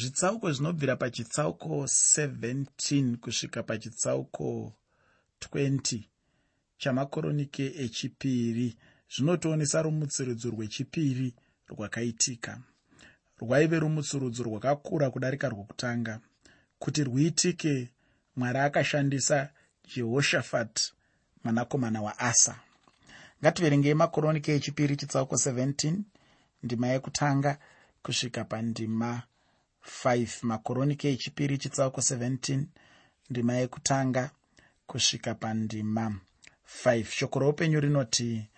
zvitsauko zvinobvira pachitsauko 17 kusvika pachitsauko 20 chamakoronike echipiri. Zvinotionesa rumutsirudzo rwechipiri rwakaitika. Rwaive rumutsurudzo rwakakura kudarika rwokutanga. Kuti rwuitike mwari akashandisa jehoshafati mwanakomana waasa. Ngativerengei makoronike echipiri chitsauko 17 ndima yekutanga kusvika pandima 5 makoronike echipiri chitsauko 17 ndima yekutanga kusvika pandima 5 shoko roupenyu rinoti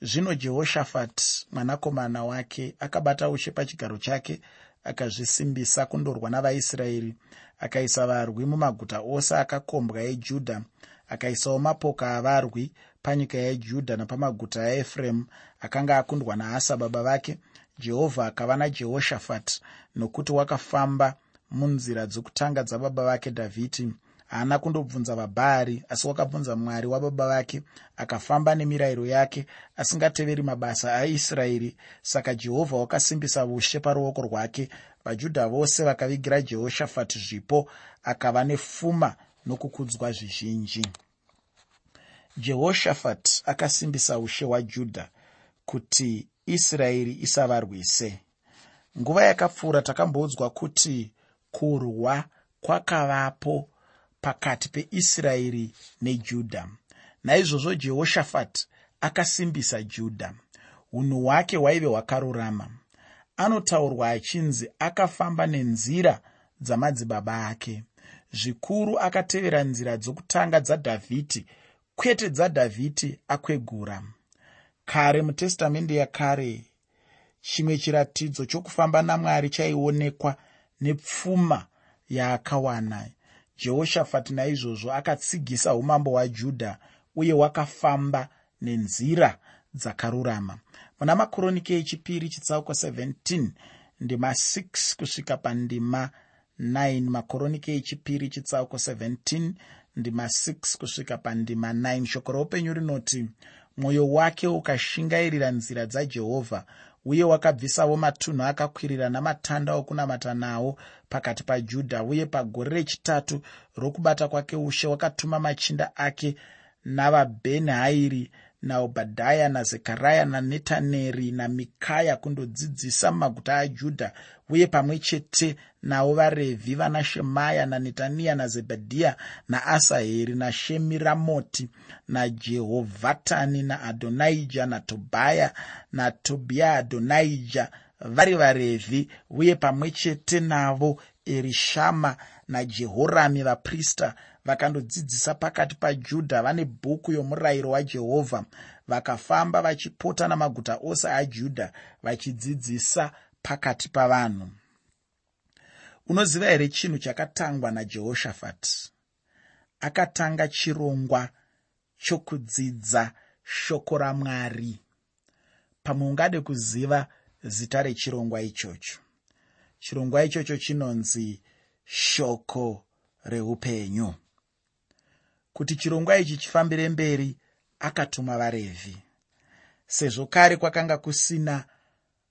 zvino jehoshafati mwanakomana wake akabata ushe pachigaro chake akazvisimbisa kundorwa navaisraeri akaisa varwi mumaguta ose akakombwa ejudha akaisawo mapoka avarwi panyika yejudha napamaguta aefuremu akanga akundwa naasa baba vake jehovha akava najehoshafati nokuti wakafamba munzira dzokutanga dzababa vake dhavhidhi. Haana kundobvunza vabhaari asi wakabvunza mwari wababa vake akafamba nemirayiro yake asingateveri mabasa aisraeri. Saka jehovha wakasimbisa ushe paruoko rwake. Vajudha vose vakavigira jehoshafati zvipo akava nefuma nokukudzwa zvizhinji. Jehoshafati akasimbisa ushe hwajudha kuti israeri isavarwise. Nguva yakapfuura takamboudzwa kuti kurwa kwakavapo pakati peisraeri nejudha naizvozvo jehoshafati akasimbisa judha unhu hwake hwaive hwakarurama. Anotaurwa achinzi akafamba nenzira dzamadzibaba ake. Zvikuru akatevera nzira dzokutanga dzadhavhidhi kwete dzadhavhidhi akwegura kare mutestamende yakare chimwe chiratidzo chokufamba namwari chaionekwa nepfuma yaakawana. Jehoshafati naizvozvo akatsigisa umambo hwajudha uye wakafamba nenzira dzakarurama. Muna makoronike echipiri chitsauko 17 ndima 6 kusvika pandima 9 makoronike echipiri chitsauko 17 ndima 6 kusvika pandima 9 shoko roupenyu rinoti mwoyo wake ukashingairira nzira dzajehovha uye wakabvisawo matunhu akakwirira namatanda okunamata nawo pakati pajudha uye pagore rechitatu rokubata kwake ushe wakatuma machinda ake navabheni hairi naobhadhaya nazekaraya nanetaneri namikaya kundodzidzisa mumaguta ajudha uye pamwe chete navo varevhi vanashemaya nanetaniya nazebhadhiya naasaheri nashemiramoti najehovhatani naadhonaija natobhaya natobhiya adhonaija vari varevhi uye pamwe chete navo erishama najehorami vaprista vakandodzidzisa pakati pajudha vane bhuku yomurayiro wajehovha. Vakafamba vachipota namaguta ose ajudha vachidzidzisa pakati pavanhu. Unoziva here chinhu chakatangwa najehoshafati akatanga chirongwa chokudzidza shoko ramwari. Pamwe ungade kuziva zita rechirongwa ichocho. Chirongwa ichocho chinonzi shoko reupenyu kuti chirongwa ichi chifambire mberi akatuma varevhi. Sezvo kare kwakanga kusina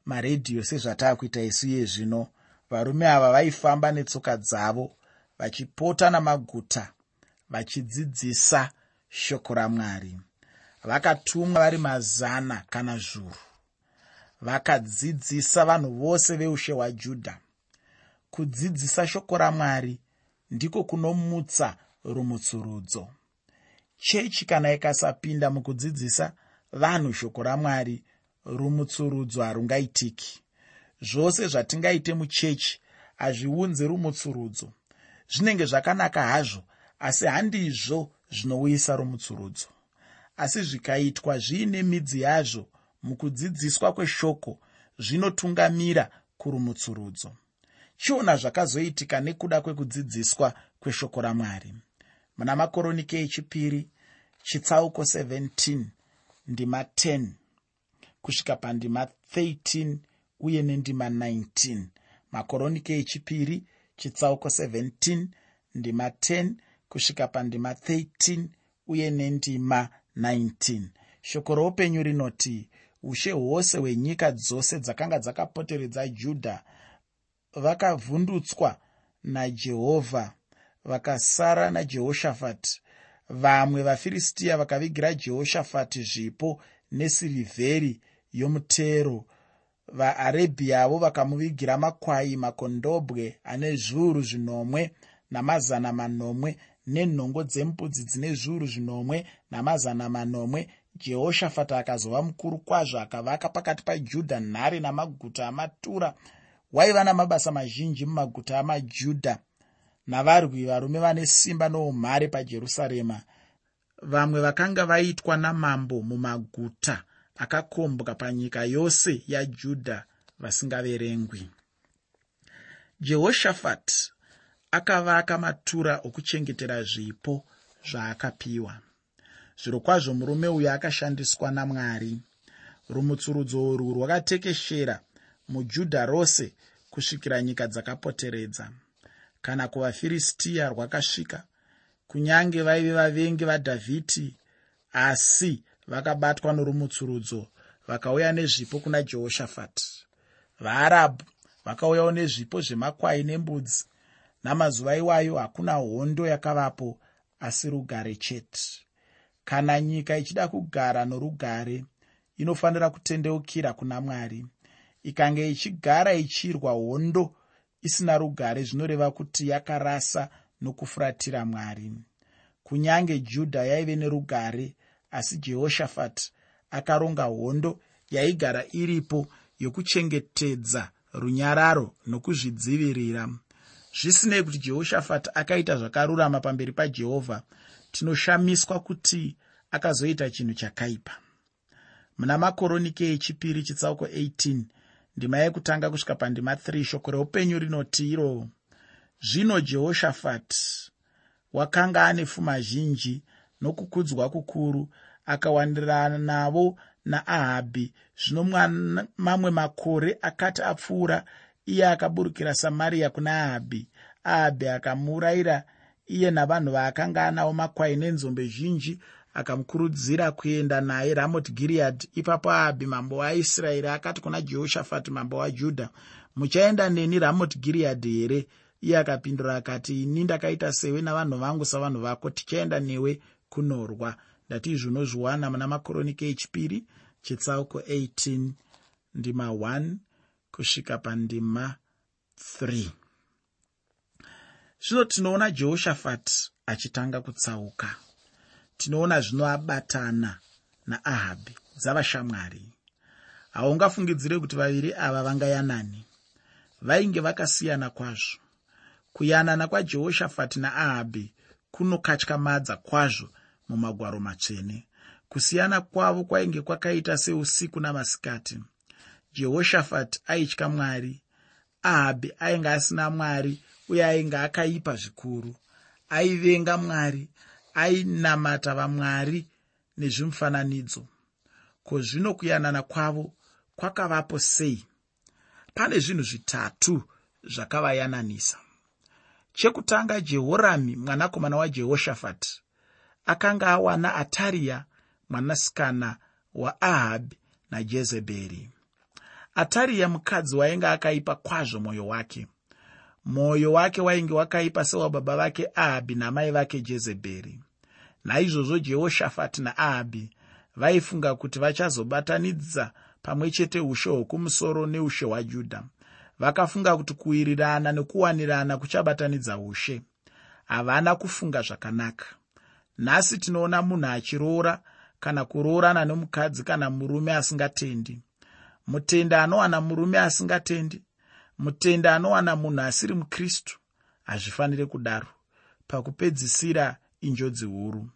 maredhiyo sezvataakuita isu iye zvino varume ava vaifamba netsoka dzavo vachipota namaguta vachidzidzisa shoko ramwari. Vakatumwa vari mazana kana zvuru. Vakadzidzisa vanhu vose veushe hwajudha. Kudzidzisa shoko ramwari ndiko kunomutsa rumutsurudzo. Chechi kana ikasapinda mukudzidzisa vanhu shoko ramwari rumutsurudzo harungaitiki. Zvose zvatingaite muchechi hazviunze rumutsurudzo. Zvinenge zvakanaka hazvo asi handizvo zvinouyisa rumutsurudzo. Asi zvikaitwa zviine midzi yazvo mukudzidziswa kweshoko zvinotungamira kurumutsurudzo. Chiona zvakazoitika nekuda kwekudzidziswa kweshoko ramwari muna makoronike echipiri chitsauko 17 ndima 10 kusvika pandima 13 uye nendima 19 makoronike echipiri chitsauko 17 ndima 10 kusvika pandima 13 uye nendima 19 shoko roupenyu rinoti ushe hwose hwenyika dzose dzakanga dzakapoteredza judha vakavhundutswa najehovha vakasara najehoshafati vamwe vafiristiya vakavigira jehoshafati zvipo nesirivheri yomutero. Vaarebhiyavo vakamuvigira makwai makondobwe ane zviuru zvinomwe namazana manomwe nenhongo dzembudzi dzine zviuru zvinomwe namazana manomwe. Jehoshafati akazova mukuru kwazvo akavaka pakati pajudha nhare namaguta amatura. Waiva namabasa mazhinji mumaguta amajudha navarwi varume vane simba noumhare pajerusarema. Vamwe vakanga vaitwa namambo mumaguta akakombwa panyika yose yajudha vasingaverengwi. Jehoshafati akavaka matura okuchengetera zvipo zvaakapiwa. Zviro kwazvo murume uyu akashandiswa namwari. Rumutsurudzo urwu rwakatekeshera mujudha rose kusvikira nyika dzakapoteredza kana kuvafiristiya rwakasvika kunyange vaive vavengi vadhavhidhi asi vakabatwa norumutsurudzo vakauya nezvipo kuna jehoshafati. Vaarabhu vakauyawo nezvipo zvemakwai nembudzi namazuva iwayo hakuna hondo yakavapo asi rugare chete. Kana nyika ichida kugara norugare inofanira kutendeukira kuna mwari. Ikanga ichigara ichirwa hondo isina rugare zvinoreva kuti yakarasa nokufuratira mwari. Kunyange judha yaive nerugare asi jehoshafati akaronga hondo yaigara iripo yokuchengetedza runyararo nokuzvidzivirira. Zvisinei kuti jehoshafati akaita zvakarurama pamberi pajehovha tinoshamiswa kuti akazoita chinhu chakaipa. Muna makoronike echipiri chitsauko 18 ndima yekutanga kusvika pandima 3 shoko reupenyu rinoti iro zvino jehoshafati wakanga ane pfuma zhinji nokukudzwa kukuru akawandirana navo naahabhi. Zvino mamwe makore akati apfuura iye akaburukira samariya kuna ahabhi. Ahabhi akamuurayira iye navanhu vaakanga anawo makwai nenzombe zhinji akamukurudzira kuenda naye ramot giriadhi ipapo ahabhi mambo waaisraeri akati kuna jehoshafati mambo wajudha muchaenda neni ramot giriadhi here? Iye akapindura akati ini ndakaita sewe navanhu vangu savanhu vako tichaenda newe kunorwa. Ndati zvinozviwana muna makoronike echipiri chitsauko 18 ndima 1 kusvika pandima 3 zvino tinoona jehoshafati achitanga kutsauka tinoona zvino abatana naahabhi dzavashamwari haungafungidzire kuti vaviri ava vangayanani. Vainge vakasiyana kwazvo. Kuyanana kwajehoshafati naahabhi kunokatyamadza kwazvo mumagwaro matsvene kusiyana kwavo kwainge kwakaita seusiku namasikati. Jehoshafati aitya mwari ahabhi ainge asina mwari uye ainge akaipa zvikuru. Aivenga mwari ainamata vamwari nezvimufananidzo. Ko zvino kuyanana kwavo kwakavapo sei? Pane zvinhu zvitatu zvakavayananisa. Chekutanga jehorami mwanakomana wajehoshafati akanga awana atariya mwanasikana waahabhi najezebheri. Atariya mukadzi wainge akaipa kwazvo mwoyo wake. Mwoyo wake wainge wakaipa sewababa vake ahabhi namai vake jezebheri naizvozvo jehoshafati naahabhi vaifunga kuti vachazobatanidza pamwe chete ushe hwokumusoro neushe hwajudha. Vakafunga kuti kuwirirana nekuwanirana kuchabatanidza ushe. Havana kufunga zvakanaka. Nhasi tinoona munhu achiroora kana kuroorana nomukadzi kana murume asingatendi. Mutenda anowana murume asingatendi mutenda anowana munhu asiri mukristu hazvifaniri kudaro pakupedzisira injodzi huru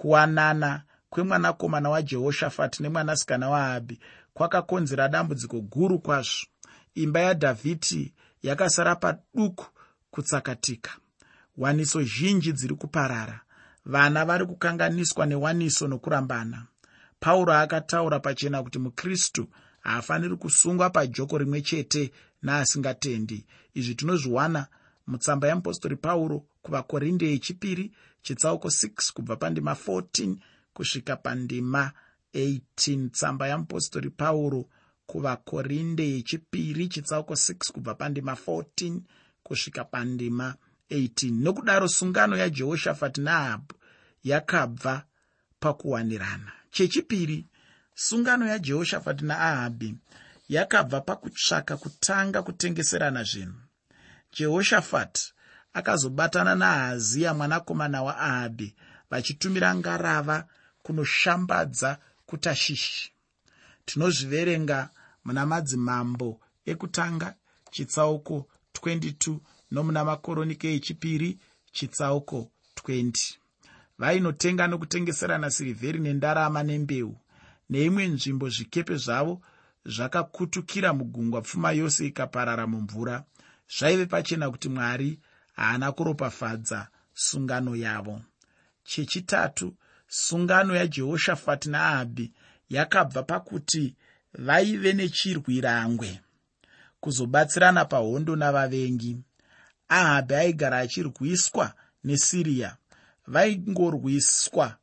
kuwanana kwemwanakomana wajehoshafati nemwanasikana waahabhi kwakakonzera dambudziko guru kwazvo. Imba yadhavhidhi yakasara paduku kutsakatika. Waniso zhinji dziri kuparara. Vana vari kukanganiswa newaniso nokurambana. Pauro akataura pachena kuti mukristu haafaniri kusungwa pajoko rimwe chete naasingatendi izvi tinozviwana mutsamba yeapostori pauro kuvakorinde echipiri chitsauko 6 kubva pandima 14 kusvika pandima 18 tsamba yeapostori pauro kuvakorinde yechipiri chitsauko 6 kubva pandima 14 kusvika pandima 18 nokudaro sungano yajehoshafati nahabhu yakabva pakuwanirana. Chechipiri sungano yajehoshafati naahabhi yakabva pakutsvaka kutanga kutengeserana zvinhu. Jehoshafati akazobatana nahaziya mwanakomana waahabhi vachitumira ngarava kunoshambadza kutashishi. Tinozviverenga muna madzimambo ekutanga chitsauko 22 nomuna makoronike echipiri chitsauko 20 vainotenga nokutengeserana sirivheri nendarama nembeu neimwe nzvimbo zvikepe zvavo zvakakutukira mugungwa pfuma yose ikaparara mumvura. Zvaive pachena kuti mwari haana kuropafadza sungano yavo. Chechitatu sungano yajehoshafati naahabhi yakabva pakuti vaive nechirwirangwe. Kuzobatsirana pahondo navavengi ahabhi aigara achirwiswa nesiriya. Vaingorwiswa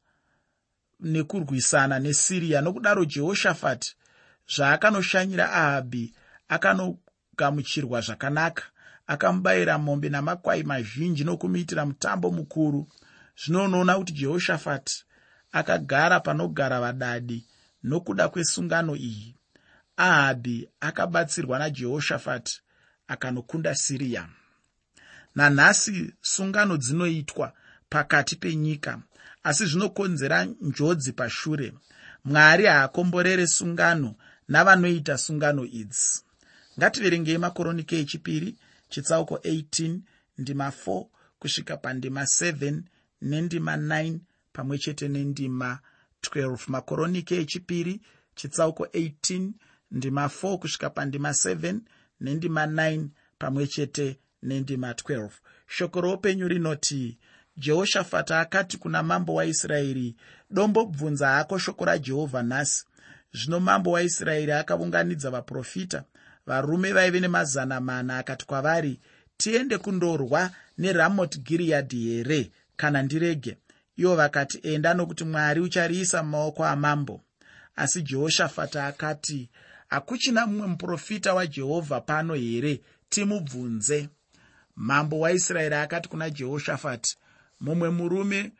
nekurwisana nesiriya. Nokudaro jehoshafati zvaakanoshanyira ahabhi akanogamuchirwa zvakanaka akamubayira mombe namakwai mazhinji nokumuitira mutambo mukuru. Zvinonoona kuti jehoshafati akagara panogara vadadi nokuda kwesungano iyi. Ahabhi akabatsirwa najehoshafati akanokunda siriya nanhasi sungano dzinoitwa pakati penyika asi zvinokonzera njodzi pashure. Mwari haakomborere sungano navanoita sungano idzi. Ngativerengei makoronike echipiri chitsauko 18 ndima 4 kusvika pandima 7 nendima 9 pamwe chete nendima 12 makoronike echipiri chitsauko 18 ndima 4 kusvika pandima 7 nendima 9 pamwe chete nendima 12 shoko roupenyu rinoti jehoshafati akati kuna mambo waisraeri dombobvunza hako shoko rajehovha nhasi. Zvino mambo waisraeri akaunganidza vaprofita varume vaive nemazana mana akati kwavari tiende kundorwa neramoti giriyadhi here? Kana ndirege? Ivo vakati enda nokuti mwari uchariisa mumaoko amambo. Asi jehoshafati akati hakuchina mumwe muprofita wajehovha pano here? Timubvunze. Mambo waisraeri akati kuna jehoshafati mumwe murume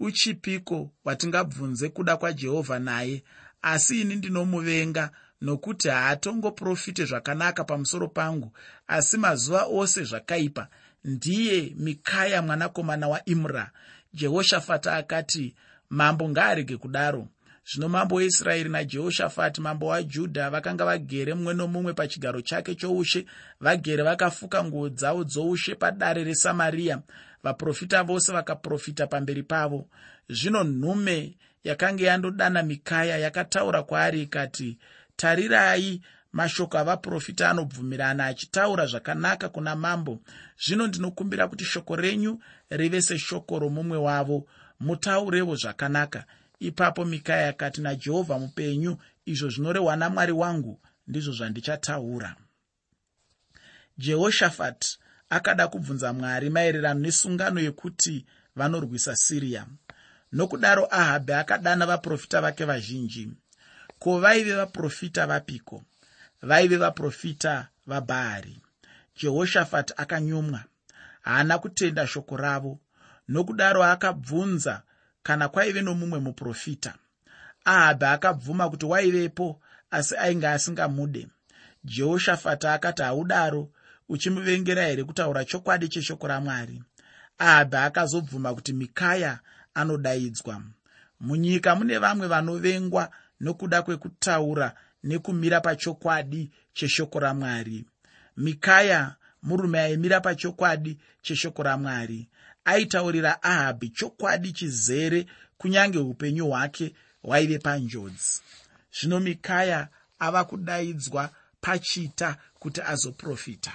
uchipiko watingabvunze kuda kwajehovha naye? Asi ini ndinomuvenga nokuti haatongoprofite zvakanaka pamusoro pangu asi mazuva ose zvakaipa ndiye mikaya mwanakomana waimra. Jehoshafati akati mambo ngaarege kudaro. Zvino mambo weisraeri najehoshafati mambo wajudha vakanga vagere mumwe nomumwe pachigaro chake choushe vagere vakafuka nguo dzavo dzoushe padare resamariya vaprofita vose vakaprofita pamberi pavo. Zvino nhume yakanga yandodana mikaya yakataura kwaari ikati tarirai mashoko avaprofita anobvumirana achitaura zvakanaka kuna mambo. Zvino ndinokumbira kuti shoko renyu rive seshoko romumwe wavo. Mutaurewo zvakanaka. Ipapo mikaya yakati najehovha mupenyu izvo zvinorehwa namwari wangu ndizvo zvandichatahura jehoshafati akada kubvunza mwari maererano nesungano yekuti vanorwisa siriya nokudaro ahabhi akadana vaprofita vake vazhinji ko vaive vaprofita vapiko? Vaive vaprofita vabhaari jehoshafati akanyumwa haana kutenda shoko ravo. Nokudaro akabvunza kana kwaive nomumwe muprofita. Ahabhi akabvuma kuti waivepo asi ainge asingamude. Jehoshafati akati haudaro uchimuvengera here kutaura chokwadi cheshoko ramwari? Ahabhi akazobvuma kuti mikaya anodaidzwa. Munyika mune vamwe vanovengwa nokuda kwekutaura nekumira pachokwadi cheshoko ramwari. Mikaya murume aimira pachokwadi cheshoko ramwari aitaurira ahabhi chokwadi chizere kunyange upenyu hwake hwaive panjodzi. Zvino mikaya ava kudaidzwa pachita kuti azoprofita.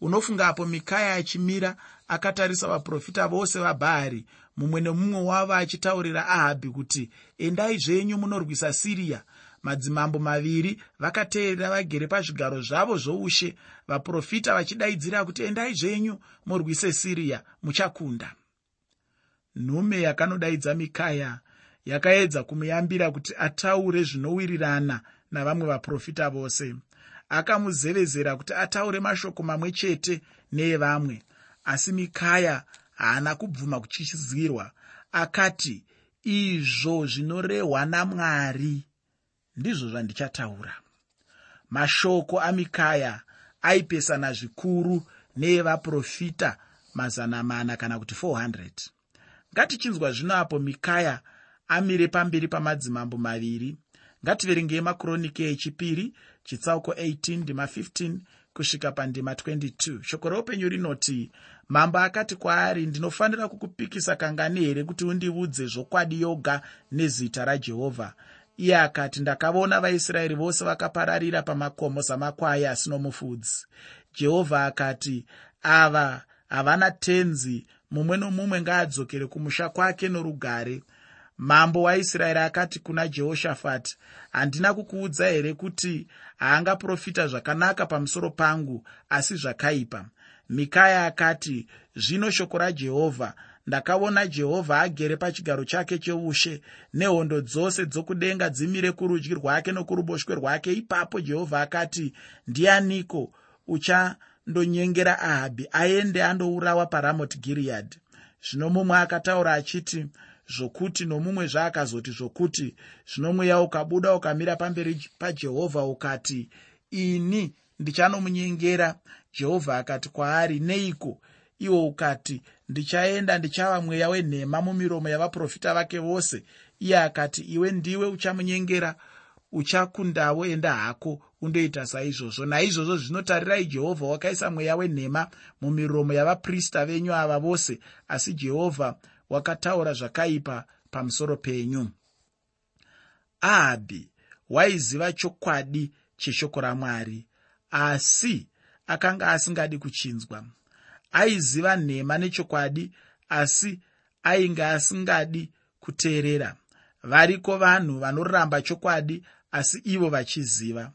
Unofungapo mikaya achimira akatarisa vaprofita vose vabhaari mumwe nemumwe wavo achitaurira ahabhi kuti endai zvenyu munorwisa siriya. Madzimambo maviri vakateerera vagere pazvigaro zvavo zvoushe vaprofita vachidaidzira kuti endai zvenyu murwise siriya muchakunda. Nhume yakanodaidza mikaya yakaedza kumuyambira kuti ataure zvinowirirana navamwe vaprofita vose. Akamuzevezera kuti ataure mashoko mamwe chete neevamwe. Asi mikaya haana kubvuma kuchizirwa akati izvo zvinorehwa namwari. Ndizvo zvandichataura. Mashoko amikaya aipesana zvikuru neevaprofita mazana mana kana kuti 400 ngatichinzwa zvino apo mikaya amire pamberi pamadzimambo maviri. Ngativerengei makuronike echipiri chitsauko 18 ndima 15 kusvika pandima 22 shoko reupenyu rinoti mambo akati kwaari ndinofanira kukupikisa kangani here kuti undiudze zvokwadi yoga nezita rajehovha iye akati ndakavaona vaisraeri vose vakapararira pamakomo samakwai asino mufudzi. Jehovha akati ava havana tenzi mumwe nomumwe ngaadzokere kumusha kwake norugare. Mambo waisraeri akati kuna jehoshafati handina kukuudza here kuti haangaprofita zvakanaka pamusoro pangu asi zvakaipa mikaya akati zvino shoko rajehovha ndakaona jehovha agere pachigaro chake cheushe nehondo dzose dzokudenga dzimire kurudyi rwake nokuruboshwe rwake. Ipapo jehovha akati ndianiko? Uchandonyengera ahabhi aende andourawa paramoti giriyadhi zvino mumwe akataura achiti zvokuti nomumwe zvaakazoti zvokuti zvino mweya ukabuda ukamira pamberi pajehovha ukati ini ndichanomunyengera. Jehovha akati kwaari neiko? Iwo ukati ndichaenda ndichava mweya wenhema mumiromo yavaprofita vake vose. Iye akati iwe ndiwe uchamunyengera. Uchakundawo enda hako undoita saizvozvo. Naizvozvo zvinotarirai jehovha wakaisa mweya wenhema mumiromo yavaprista venyu ava vose asi jehovha wakataura zvakaipa pamusoro penyu. Ahabhi waiziva chokwadi cheshoko ramwari asi akanga asingadi kuchinzwa. Aiziva nhema nechokwadi asi ainge asingadi kuteerera. Variko vanhu vanoramba chokwadi asi ivo vachiziva.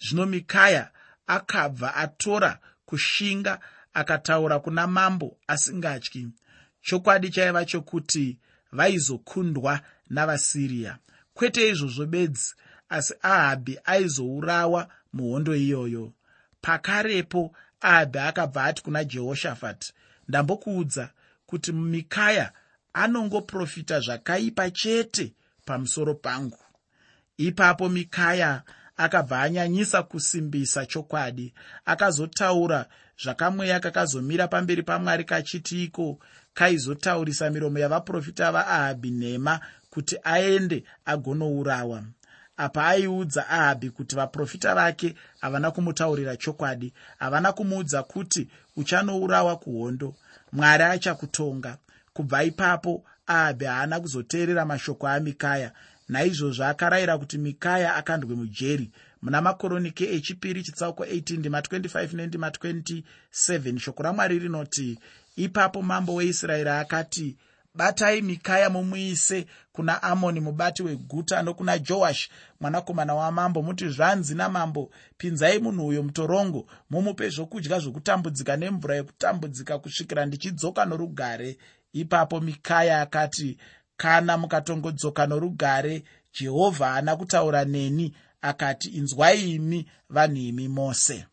Zvino mikaya akabva atora kushinga akataura kuna mambo asingatyi chokwadi chaiva chokuti vaizokundwa navasiriya. Kwete izvozvo bedzi asi ahabhi aizourawa muhondo iyoyo. Pakarepo ahabhi akabva ati kuna jehoshafati ndambokuudza kuti mikaya anongoprofita zvakaipa chete pamusoro pangu. Ipapo mikaya akabva anyanyisa kusimbisa chokwadi akazotaura zvakamweya kakazomira pamberi pamwari kachitiiko kaizotaurisa miromo yavaprofita vaahabhi nhema kuti aende agonourawa apa aiudza ahabhi kuti vaprofita vake havana kumutaurira chokwadi havana kumuudza kuti uchanourawa kuhondo. Mwari achakutonga. Kubva ipapo ahabhi haana kuzoteerera mashoko amikaya. Naizvozvo akarayira kuti mikaya akandwe mujeri muna makoronike echipiri chitsauko 18 ndima 25 nendima 27 shoko ramwari rinoti ipapo mambo weisraeri akati batai mikaya mumuise kuna amoni mubati weguta nokuna joashi mwanakomana wamambo muti zvanzi namambo pinzai munhu uyo mutorongo mumupe zvokudya zvokutambudzika nemvura yekutambudzika kusvikira ndichidzoka norugare. Ipapo mikaya akati kana mukatongodzoka norugare jehovha haana kutaura neni. Akati inzwai imi vanhu imi mose.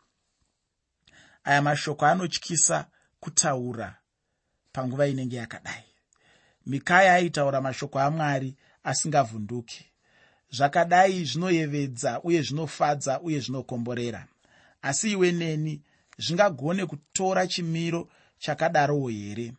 Aya mashoko anotyisa kutaura panguva inenge yakadai mikaya aitaura mashoko amwari asingavhunduki. Zvakadai zvinoyevedza uye zvinofadza uye zvinokomborera. Asi iwe neni zvingagone kutora chimiro chakadarowo here?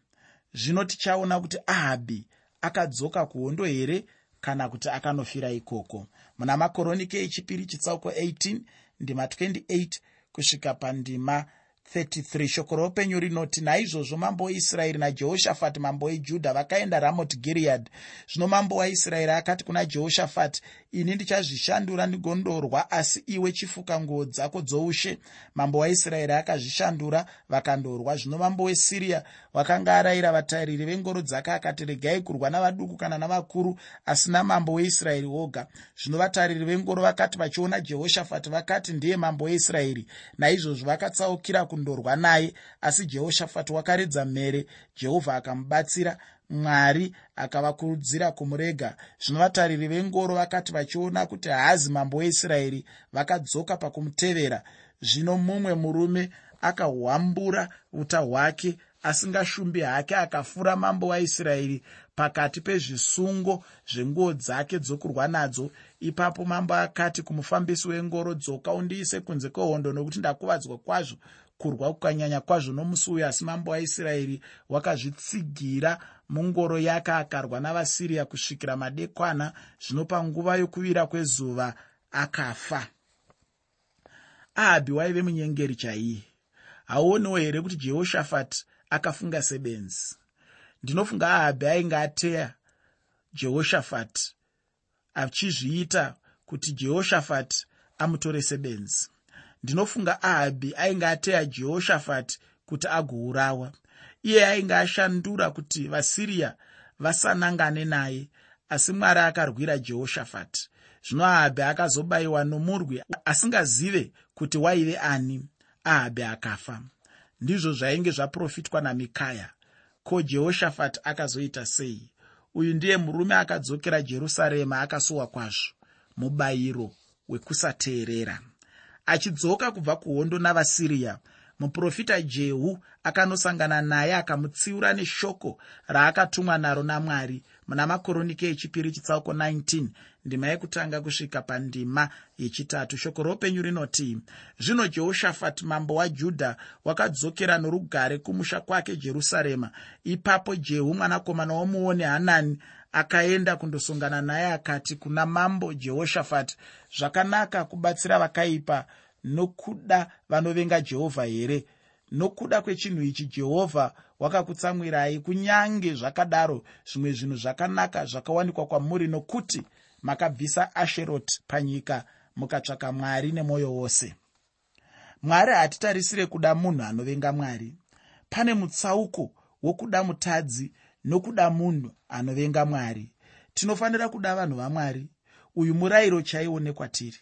Zvino tichaona kuti ahabhi akadzoka kuhondo here kana kuti akanofira ikoko? Muna makoronike echipiri chitsauko 18 ndima 28 kusvika pandima 33 shoko roupenyu rinoti naizvozvo mambo weisraeri najehoshafati mambo wejudha vakaenda ramot giriyadhi zvino mambo waisraeri akati kuna jehoshafati ini ndichazvishandura ndigondorwa asi iwe chifuka nguo dzako dzoushe. Mambo waisraeri akazvishandura vakandorwa zvino mambo wesiriya wakanga arayira vatariri vengoro dzake akati regai kurwa navaduku kana navakuru asi namambo weisraeri woga. Zvino vatariri vengoro vakati vachiona jehoshafati vakati ndiye mambo weisraeri. Naizvozvo vakatsaukira kundorwa naye asi jehoshafati wakaredza mhere. Jehovha akamubatsira mwari akavakurudzira kumurega. Zvino vatariri vengoro vakati vachiona kuti haazi mambo weisraeri vakadzoka pakumutevera. Zvino mumwe murume akahwambura uta hwake asingashumbi hake akafura mambo waisraeri pakati pezvisungo zvenguo dzake dzokurwa nadzo. Ipapo mambo akati kumufambisi wengoro dzoka undiise kunze kwehondo nokuti ndakuvadzwa kwazvo kurwa kukanyanya kwazvo nomusi uyu asi mambo waisraeri wakazvitsigira mungoro yake akarwa navasiriya kusvikira madekwana. Zvino panguva yokuvira kwezuva akafa. Ahabhi waive munyengeri chaiye hauoniwo here kuti jehoshafati akafunga sebenzi? Ndinofunga ahabhi ainge ateya jehoshafati achizviita kuti jehoshafati amutore sebenzi ndinofunga ahabhi ainge ateya jehoshafati kuti agourawa. Iye ainge ashandura kuti vasiriya vasanangane naye asi mwari akarwira jehoshafati zvino ahabhi akazobayiwa nomurwi asingazive kuti waive ani. Ahabhi akafa. Ndizvo zvainge zvaprofitwa namikaya. Ko jehoshafati akazoita sei? Uyu ndiye murume akadzokera jerusarema akasuwa kwazvo. Mubayiro wekusateerera achidzoka kubva kuhondo navasiriya. Muprofita jehu akanosangana naye akamutsiura neshoko raakatumwa naro namwari muna makoronike echipiri chitsauko 19 ndima yekutanga kusvika pandima yechitatu. Shoko roupenyu rinoti zvino jehoshafati mambo wajudha wakadzokera norugare kumusha kwake jerusarema. Ipapo jehu mwanakomana womuoni hanani akaenda kundosongana naye akati kuna mambo jehoshafati zvakanaka kubatsira vakaipa nokuda vanovenga jehovha here? Nokuda kwechinhu ichi jehovha wakakutsamwirai kunyange zvakadaro zvimwe zvinhu zvakanaka zvakawanikwa kwamuri nokuti makabvisa asheroti panyika mukatsvaka mwari nemwoyo wose. Mwari hatitarisire kuda munhu anovenga mwari. Pane mutsauko wokuda mutadzi nokuda munhu anovenga mwari. Tinofanira kuda vanhu vamwari. Uyu murayiro chaiwo nekwatiri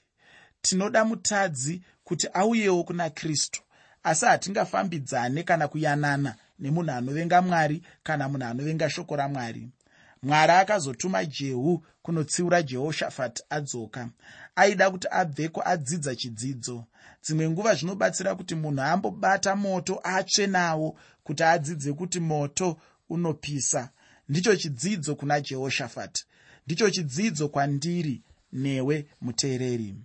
tinoda mutadzi kuti auyewo kuna kristu asi hatingafambidzane kana kuyanana nemunhu anovenga mwari kana munhu anovenga shoko ramwari. Mwari akazotuma jehu kunotsiura jehoshafati adzoka. Aida kuti abveko adzidza chidzidzo. Dzimwe nguva zvinobatsira kuti munhu ambobata moto atsve nawo kuti adzidze kuti moto unopisa. Ndicho chidzidzo kuna jehoshafati ndicho chidzidzo kwandiri newe muteereri.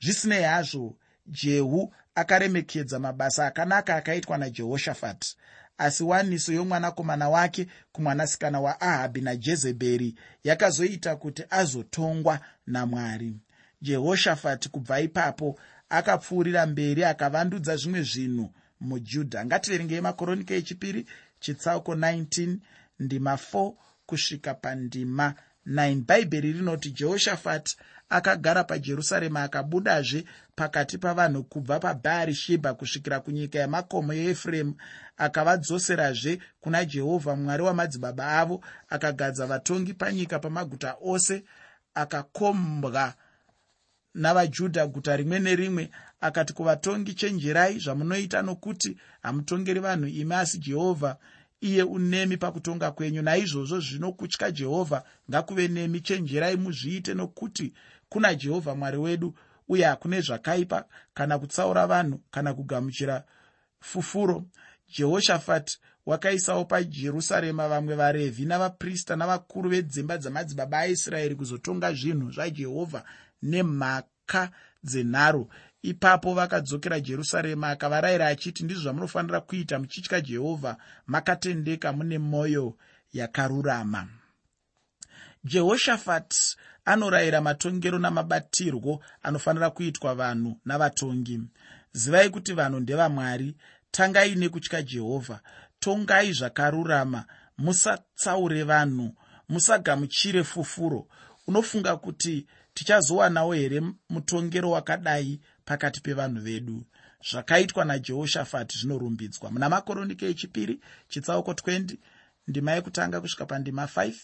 Zvisinei hazvo jehu akaremekedza mabasa akanaka akaitwa najehoshafati asi waniso yomwanakomana wake kumwanasikana waahabhi najezebheri yakazoita kuti azotongwa namwari jehoshafati kubva ipapo akapfuurira mberi akavandudza zvimwe zvinhu mujudha. Ngativerengei makoronike echipiri chitsauko 19 ndima 4 kusvika pandima 9 bhaibheri rinoti jehoshafati akagara pajerusarema akabudazve pakati pavanhu kubva pabhaari shebha kusvikira kunyika yemakomo yeefuremu. Akavadzoserazve kuna jehovha mwari wamadzibaba avo akagadza vatongi panyika pamaguta ose akakombwa navajudha guta rimwe nerimwe akati kuvatongi chenjerai zvamunoita nokuti hamutongeri vanhu imi asi jehovha. Iye unemi pakutonga kwenyu. Naizvozvo zvino kutya jehovha. Ngakuve nemi. Chenjerai muzviite nokuti kuna jehovha mwari wedu uye hakune zvakaipa kana kutsaura vanhu kana kugamuchira fufuro. Jehoshafati wakaisawo pajerusarema vamwe varevhi navaprista navakuru vedzimba dzamadzibaba aisraeri kuzotonga zvinhu zvajehovha nemhaka dzenharo ipapo vakadzokera jerusarema akavarayira achiti ndizvo zvamunofanira kuita muchitya jehovha. Makatendeka mune mwoyo yakarurama. Jehoshafati anorayira matongero namabatirwo anofanira kuitwa vanhu navatongi. Zivai kuti vanhu ndevamwari tangai nekutya jehovha. Tongai zvakarurama. Musatsaure vanhu musagamuchire fufuro. Unofunga kuti tichazowanawo here mutongero wakadai pakati pevanhu vedu. Zvakaitwa najehoshafati zvinorumbidzwa. Muna makoronike echipiri chitsauko 20 ndima yekutanga kusvika pandima 5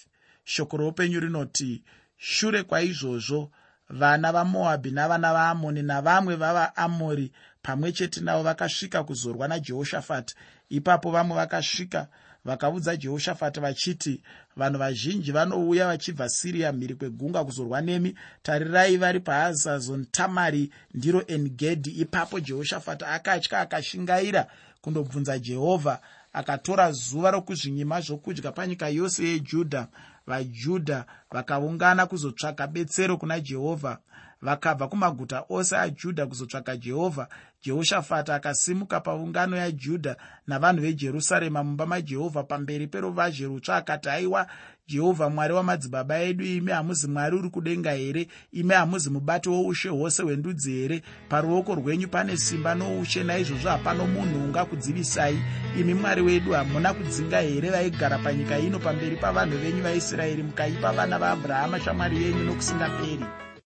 shoko roupenyu rinoti shure kwaizvozvo vana vamoabhi navana vaamoni navamwe vavaamori pamwe chete navo vakasvika kuzorwa najehoshafati ipapo vamwe vakasvika vakaudza jehoshafati vachiti vanhu vazhinji vanouya vachibva siriya mhiri kwegungwa kuzorwa nemi. Tarirai vari pahazazon tamari ndiro engedhi ipapo jehoshafati akatya akashingaira kundobvunza jehovha akatora zuva rokuzvinyima zvokudya panyika yose yejudha vajudha vakaungana kuzotsvaka betsero kuna jehovha. Vakabva kumaguta ose ajudha kuzotsvaka jehovha jehoshafati akasimuka paungano yajudha navanhu vejerusarema mumba majehovha pamberi peruvazhe rutsva akati aiwa jehovha mwari wamadzibaba edu imi hamuzi mwari uri kudenga here? Imi hamuzi mubati woushe hwose hwendudzi here? Paruoko rwenyu pane simba noushe naizvozvo hapano munhu ungakudzivisai. Imi mwari wedu hamuna kudzinga here vaigara panyika ino pamberi pavanhu venyu vaisraeri mukaipa vana vaabrahama shamwari yenyu nokusingaperi